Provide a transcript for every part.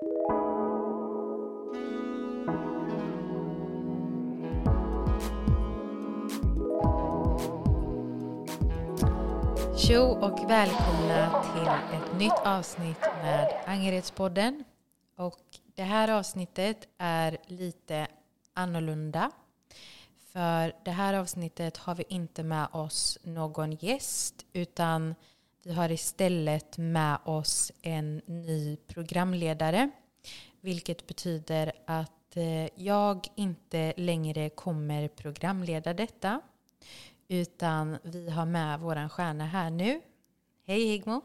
Tjo och välkomna till ett nytt avsnitt med Angeredspodden. Och det här avsnittet är lite annorlunda. För det här avsnittet har vi inte med oss någon gäst utan vi har istället med oss en ny programledare. Vilket betyder att eh, jag inte längre kommer programleda detta. Utan vi har med vår stjärna här nu. Hej Higmo!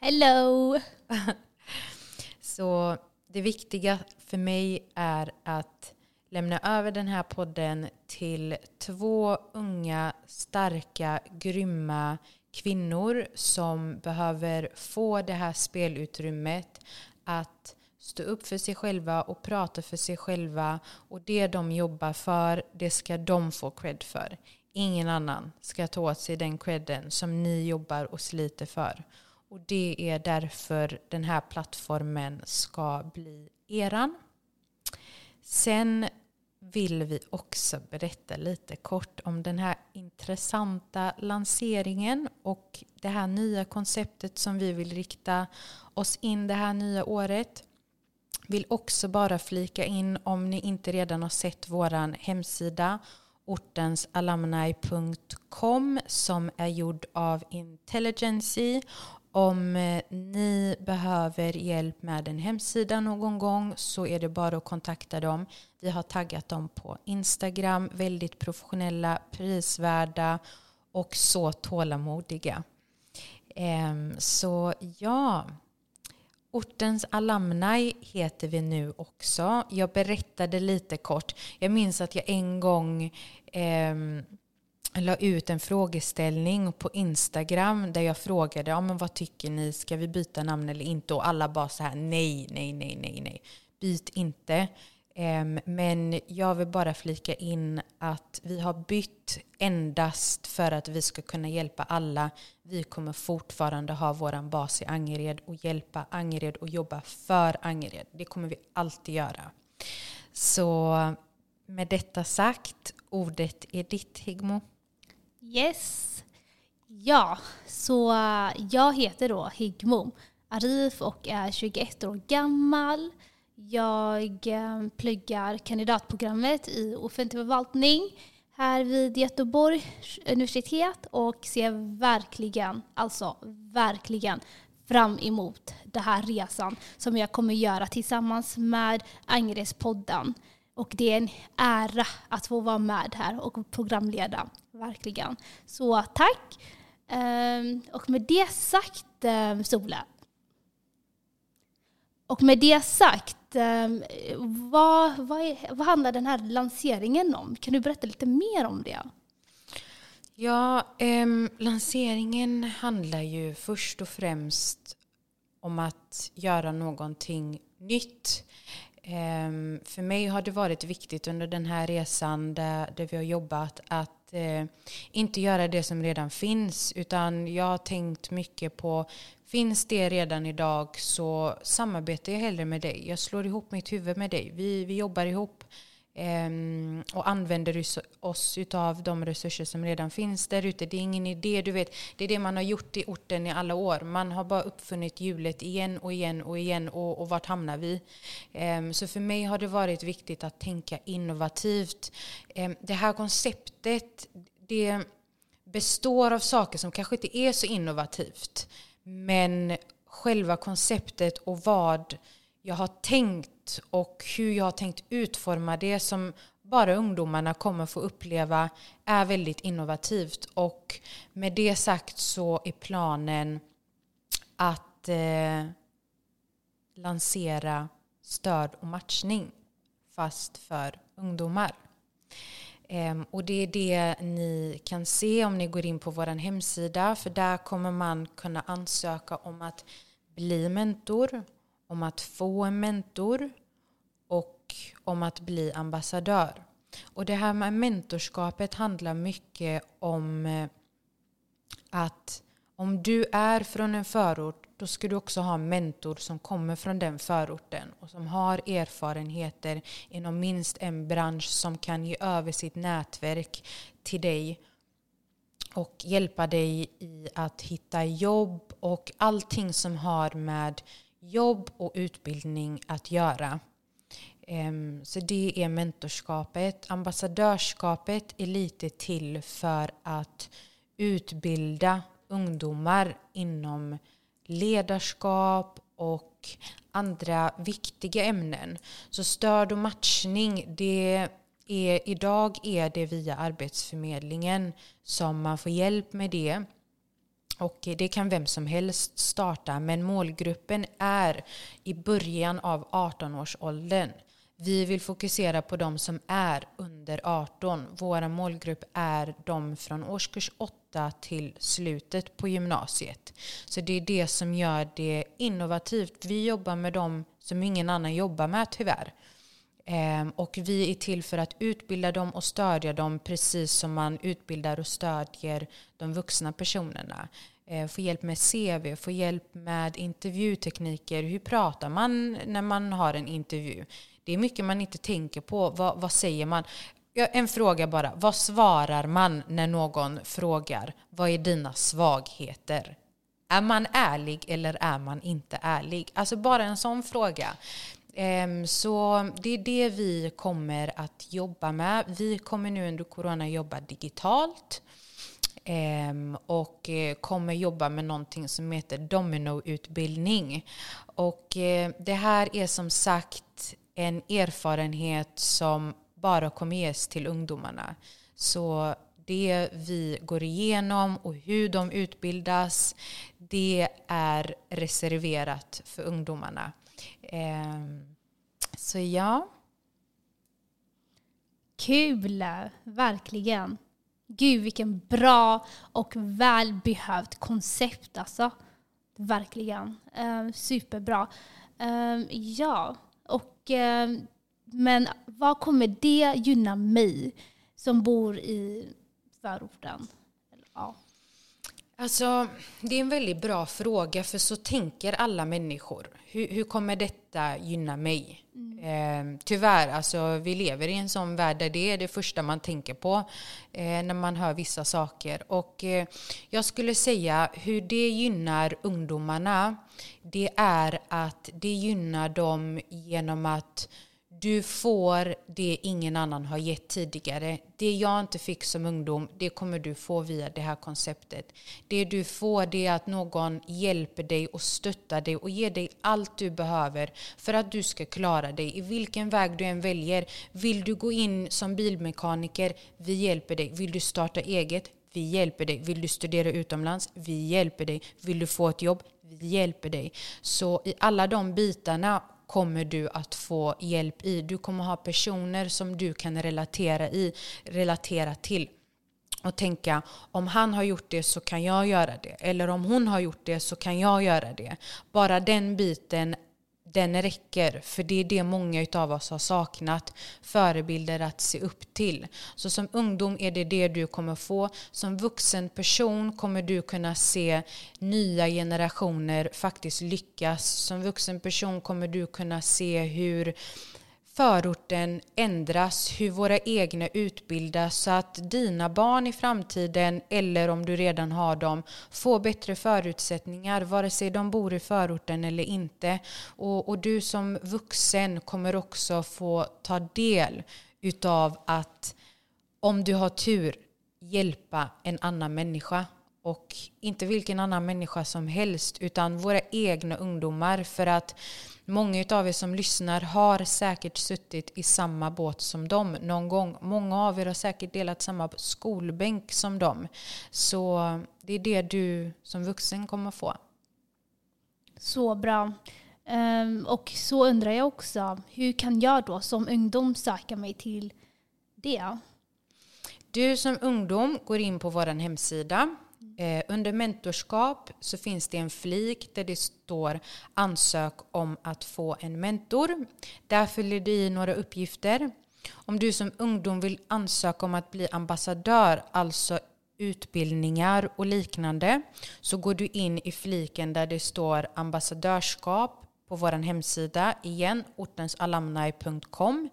Hello! Så det viktiga för mig är att lämna över den här podden till två unga, starka, grymma kvinnor som behöver få det här spelutrymmet att stå upp för sig själva och prata för sig själva. Och det de jobbar för, det ska de få cred för. Ingen annan ska ta åt sig den credden som ni jobbar och sliter för. Och det är därför den här plattformen ska bli eran. Sen vill vi också berätta lite kort om den här intressanta lanseringen och det här nya konceptet som vi vill rikta oss in det här nya året. Vill också bara flika in om ni inte redan har sett våran hemsida ortensalumni.com som är gjord av Intelligency. Om eh, ni behöver hjälp med en hemsida någon gång så är det bara att kontakta dem. Vi har taggat dem på Instagram, väldigt professionella, prisvärda och så tålamodiga. Ehm, så ja, Ortens alumni heter vi nu också. Jag berättade lite kort. Jag minns att jag en gång eh, la ut en frågeställning på Instagram där jag frågade ja, men vad tycker ni, ska vi byta namn eller inte? Och alla bara så här nej, nej, nej, nej, nej. Byt inte. Um, men jag vill bara flika in att vi har bytt endast för att vi ska kunna hjälpa alla. Vi kommer fortfarande ha vår bas i Angered och hjälpa Angered och jobba för Angered. Det kommer vi alltid göra. Så med detta sagt, ordet är ditt Higmo. Yes. Ja, så eh, jag heter då Higmo Arif och är 21 år gammal. Jag eh, pluggar kandidatprogrammet i offentlig förvaltning här vid Göteborgs universitet och ser verkligen, alltså verkligen fram emot den här resan som jag kommer göra tillsammans med Angeredspodden. Och det är en ära att få vara med här och programleda, verkligen. Så tack! Ehm, och med det sagt, ehm, Sola, och med det sagt, ehm, vad, vad, är, vad handlar den här lanseringen om? Kan du berätta lite mer om det? Ja, eh, lanseringen handlar ju först och främst om att göra någonting nytt. Eh, för mig har det varit viktigt under den här resan där, där vi har jobbat att eh, inte göra det som redan finns utan jag har tänkt mycket på Finns det redan idag så samarbetar jag hellre med dig. Jag slår ihop mitt huvud med dig. Vi, vi jobbar ihop Um, och använder oss av de resurser som redan finns där ute. Det är ingen idé, du vet. Det är det man har gjort i orten i alla år. Man har bara uppfunnit hjulet igen och igen och igen och, och vart hamnar vi? Um, så för mig har det varit viktigt att tänka innovativt. Um, det här konceptet, det består av saker som kanske inte är så innovativt. Men själva konceptet och vad jag har tänkt och hur jag har tänkt utforma det som bara ungdomarna kommer få uppleva är väldigt innovativt. Och med det sagt så är planen att eh, lansera stöd och matchning fast för ungdomar. Ehm, och det är det ni kan se om ni går in på vår hemsida. För där kommer man kunna ansöka om att bli mentor, om att få en mentor och om att bli ambassadör. Och det här med mentorskapet handlar mycket om eh, att om du är från en förort då ska du också ha en mentor som kommer från den förorten och som har erfarenheter inom minst en bransch som kan ge över sitt nätverk till dig och hjälpa dig i att hitta jobb och allting som har med jobb och utbildning att göra. Ehm, så det är mentorskapet. Ambassadörskapet är lite till för att utbilda ungdomar inom ledarskap och andra viktiga ämnen. Så stöd och matchning, det är, idag är det via Arbetsförmedlingen som man får hjälp med det. Och det kan vem som helst starta, men målgruppen är i början av 18-årsåldern. Vi vill fokusera på de som är under 18. Vår målgrupp är de från årskurs 8 till slutet på gymnasiet. Så det är det som gör det innovativt. Vi jobbar med dem som ingen annan jobbar med tyvärr. Ehm, och vi är till för att utbilda dem och stödja dem precis som man utbildar och stödjer de vuxna personerna. Ehm, få hjälp med CV, få hjälp med intervjutekniker. Hur pratar man när man har en intervju? Det är mycket man inte tänker på. Vad, vad säger man? En fråga bara. Vad svarar man när någon frågar vad är dina svagheter? Är man ärlig eller är man inte ärlig? Alltså bara en sån fråga. Ehm, så det är det vi kommer att jobba med. Vi kommer nu under corona jobba digitalt ehm, och eh, kommer jobba med någonting som heter dominoutbildning. Och eh, det här är som sagt en erfarenhet som bara kommer ges till ungdomarna. Så det vi går igenom och hur de utbildas, det är reserverat för ungdomarna. Ehm, så ja. Kul, verkligen. Gud vilken bra och välbehövt koncept alltså. Verkligen. Eh, superbra. Eh, ja, och eh, men vad kommer det gynna mig som bor i förorten? Ja. Alltså, det är en väldigt bra fråga för så tänker alla människor. Hur, hur kommer detta gynna mig? Mm. Eh, tyvärr, alltså, vi lever i en sån värld där det är det första man tänker på eh, när man hör vissa saker. Och eh, jag skulle säga hur det gynnar ungdomarna, det är att det gynnar dem genom att du får det ingen annan har gett tidigare. Det jag inte fick som ungdom, det kommer du få via det här konceptet. Det du får det är att någon hjälper dig och stöttar dig och ger dig allt du behöver för att du ska klara dig. I vilken väg du än väljer. Vill du gå in som bilmekaniker? Vi hjälper dig. Vill du starta eget? Vi hjälper dig. Vill du studera utomlands? Vi hjälper dig. Vill du få ett jobb? Vi hjälper dig. Så i alla de bitarna kommer du att få hjälp i. Du kommer ha personer som du kan relatera, i, relatera till och tänka om han har gjort det så kan jag göra det. Eller om hon har gjort det så kan jag göra det. Bara den biten den räcker. För det är det många av oss har saknat. Förebilder att se upp till. Så som ungdom är det det du kommer få. Som vuxen person kommer du kunna se nya generationer faktiskt lyckas. Som vuxen person kommer du kunna se hur förorten ändras, hur våra egna utbildas så att dina barn i framtiden, eller om du redan har dem, får bättre förutsättningar vare sig de bor i förorten eller inte. Och, och du som vuxen kommer också få ta del utav att om du har tur hjälpa en annan människa och inte vilken annan människa som helst utan våra egna ungdomar för att Många av er som lyssnar har säkert suttit i samma båt som dem någon gång. Många av er har säkert delat samma skolbänk som dem. Så det är det du som vuxen kommer få. Så bra. Um, och så undrar jag också, hur kan jag då som ungdom söka mig till det? Du som ungdom går in på vår hemsida Eh, under mentorskap så finns det en flik där det står ansök om att få en mentor. Där fyller du i några uppgifter. Om du som ungdom vill ansöka om att bli ambassadör, alltså utbildningar och liknande så går du in i fliken där det står ambassadörskap på vår hemsida igen, ortensalumni.com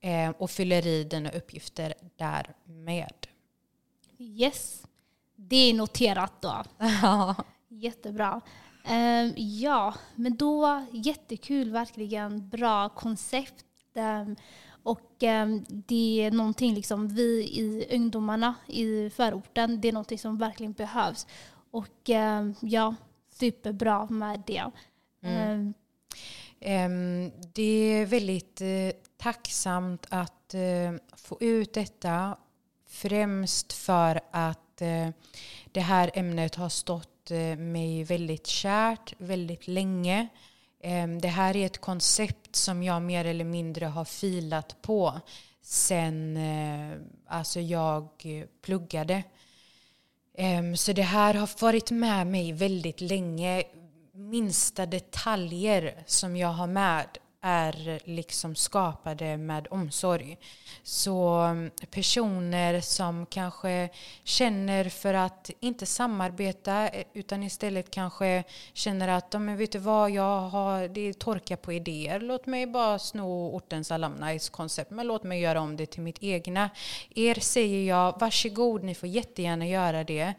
eh, och fyller i dina uppgifter där med. Yes, det är noterat då. Jättebra. Um, ja, men då jättekul, verkligen bra koncept. Um, och um, det är någonting liksom vi i ungdomarna i förorten, det är någonting som verkligen behövs. Och ja, superbra med det. Mm. det är väldigt uh, tacksamt att uh, få ut detta. Främst för att Eh, det här ämnet har stått eh, mig väldigt kärt väldigt länge. Ehm, det här är ett koncept som jag mer eller mindre har filat på sen eh, alltså jag pluggade. Ehm, så det här har varit med mig väldigt länge. Minsta detaljer som jag har med är liksom skapade med omsorg. Så mm, personer som kanske känner för att inte samarbeta eh, utan istället kanske känner att men vet du vad, jag har, det är torka på idéer. Låt mig bara sno ortens alumnis koncept men låt mig göra om det till mitt egna. Er säger jag, varsågod, ni får jättegärna göra det.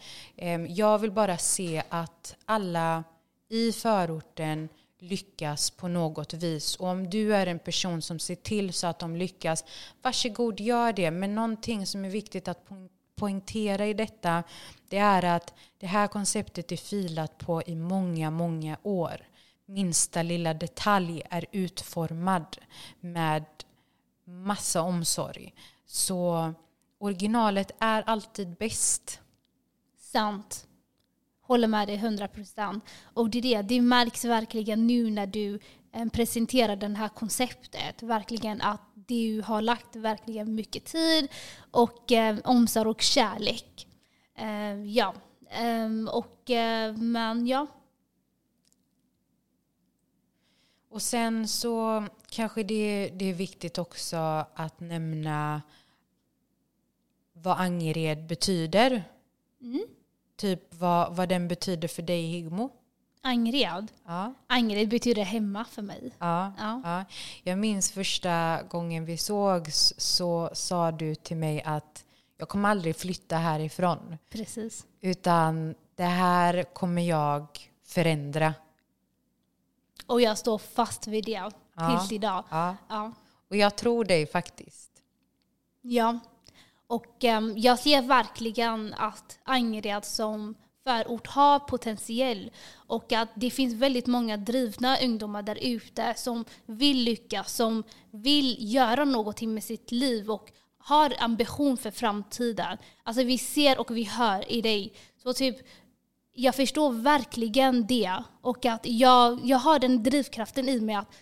Jag vill bara se att alla i förorten lyckas på något vis. Och om du är en person som ser till så att de lyckas, varsågod gör det. Men någonting som är viktigt att poängtera i detta, det är att det här konceptet är filat på i många, många år. Minsta lilla detalj är utformad med massa omsorg. Så originalet är alltid bäst. Sant håller med dig 100 procent. Och det, är det, det märks verkligen nu när du eh, presenterar det här konceptet. Verkligen att du har lagt verkligen mycket tid och eh, omsorg och kärlek. Eh, ja, eh, och eh, men ja. Och sen så kanske det, det är viktigt också att nämna vad Angered betyder. Mm typ vad, vad den betyder för dig Higmo? Angred? Ja. Angred betyder hemma för mig. Ja, ja. ja. Jag minns första gången vi sågs så sa du till mig att jag kommer aldrig flytta härifrån. Precis. Utan det här kommer jag förändra. Och jag står fast vid det ja. tills idag. Ja. ja. Och jag tror dig faktiskt. Ja, och um, jag ser verkligen att Angered som förort har potential och att det finns väldigt många drivna ungdomar där ute som vill lyckas, som vill göra någonting med sitt liv och har ambition för framtiden. Alltså vi ser och vi hör i dig. Så typ, jag förstår verkligen det och att jag, jag har den drivkraften i mig att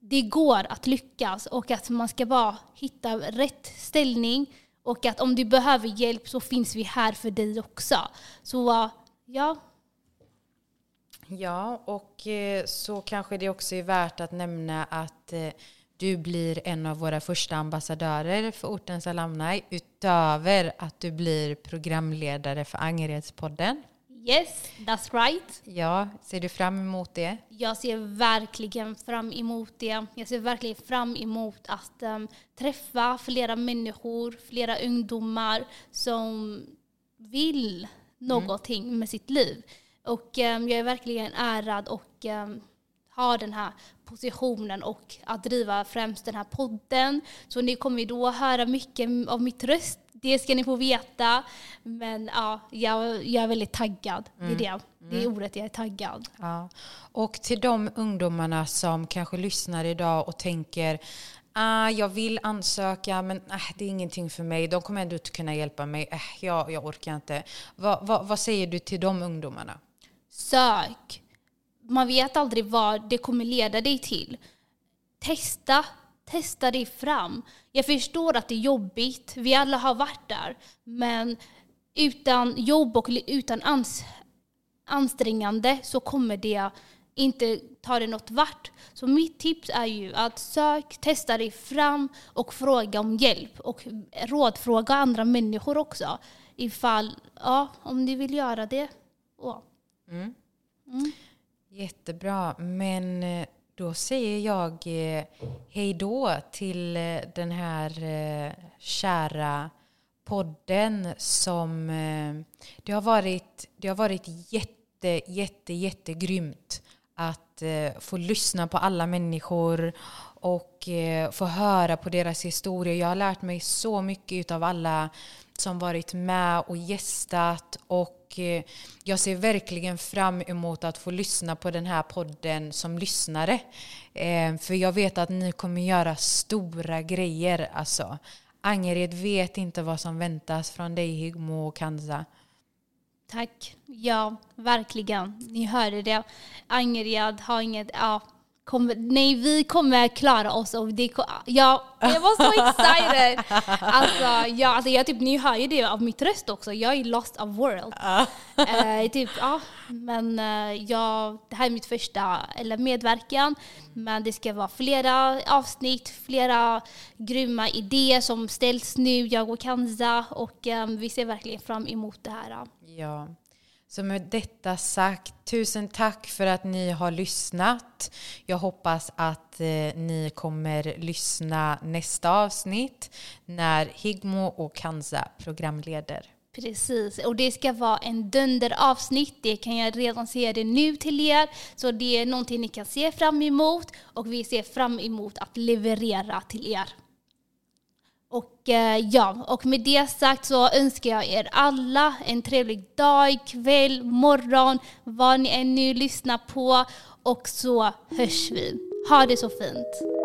det går att lyckas och att man ska bara hitta rätt ställning och att om du behöver hjälp så finns vi här för dig också. Så uh, ja. Ja, och eh, så kanske det också är värt att nämna att eh, du blir en av våra första ambassadörer för Ortens Alumni utöver att du blir programledare för Angeredspodden. Yes, that's right. Ja, ser du fram emot det? Jag ser verkligen fram emot det. Jag ser verkligen fram emot att um, träffa flera människor, flera ungdomar som vill någonting mm. med sitt liv. Och um, jag är verkligen ärad och um, har den här positionen och att driva främst den här podden. Så ni kommer då höra mycket av mitt röst det ska ni få veta. Men ja, jag, jag är väldigt taggad. Mm. Det är det. Det är mm. ordet jag är taggad. Ja. Och till de ungdomarna som kanske lyssnar idag och tänker ah, jag vill ansöka men äh, det är ingenting för mig. De kommer ändå inte kunna hjälpa mig. Äh, jag, jag orkar inte. Va, va, vad säger du till de ungdomarna? Sök. Man vet aldrig vad det kommer leda dig till. Testa Testa dig fram. Jag förstår att det är jobbigt, vi alla har varit där. Men utan jobb och utan ans ansträngande så kommer det inte tar det något vart. Så mitt tips är ju att sök, testa dig fram och fråga om hjälp. Och rådfråga andra människor också. Ifall, ja, om du vill göra det. Ja. Mm. Mm. Jättebra. Men eh, då säger jag eh, hej då till eh, den här eh, kära podden som... Det har varit, det har varit jätte, jätte, jättegrymt att få lyssna på alla människor och eh, få höra på deras historia. Jag har lärt mig så mycket av alla som varit med och gästat och eh, jag ser verkligen fram emot att få lyssna på den här podden som lyssnare. Eh, för jag vet att ni kommer göra stora grejer. Alltså, Angered vet inte vad som väntas från dig Higmo och Kanza. Tack. Ja, verkligen. Ni hörde det. Angered har inget... Ja, Kommer, nej, vi kommer klara oss. Och det, ja, jag var så excited! Alltså, ja, alltså jag typ, ni hör ju det av mitt röst också. Jag är lost of world. uh, typ, ja, men uh, ja, det här är mitt första eller medverkan. Men det ska vara flera avsnitt, flera grymma idéer som ställs nu, jag och Kanza. Och um, vi ser verkligen fram emot det här. Ja. Så med detta sagt, tusen tack för att ni har lyssnat. Jag hoppas att eh, ni kommer lyssna nästa avsnitt när Higmo och Kanza programleder. Precis, och det ska vara en dunderavsnitt. Det kan jag redan säga det nu till er. Så det är någonting ni kan se fram emot och vi ser fram emot att leverera till er. Och eh, ja, och med det sagt så önskar jag er alla en trevlig dag, kväll, morgon, vad ni än nu lyssnar på. Och så hörs vi. Ha det så fint.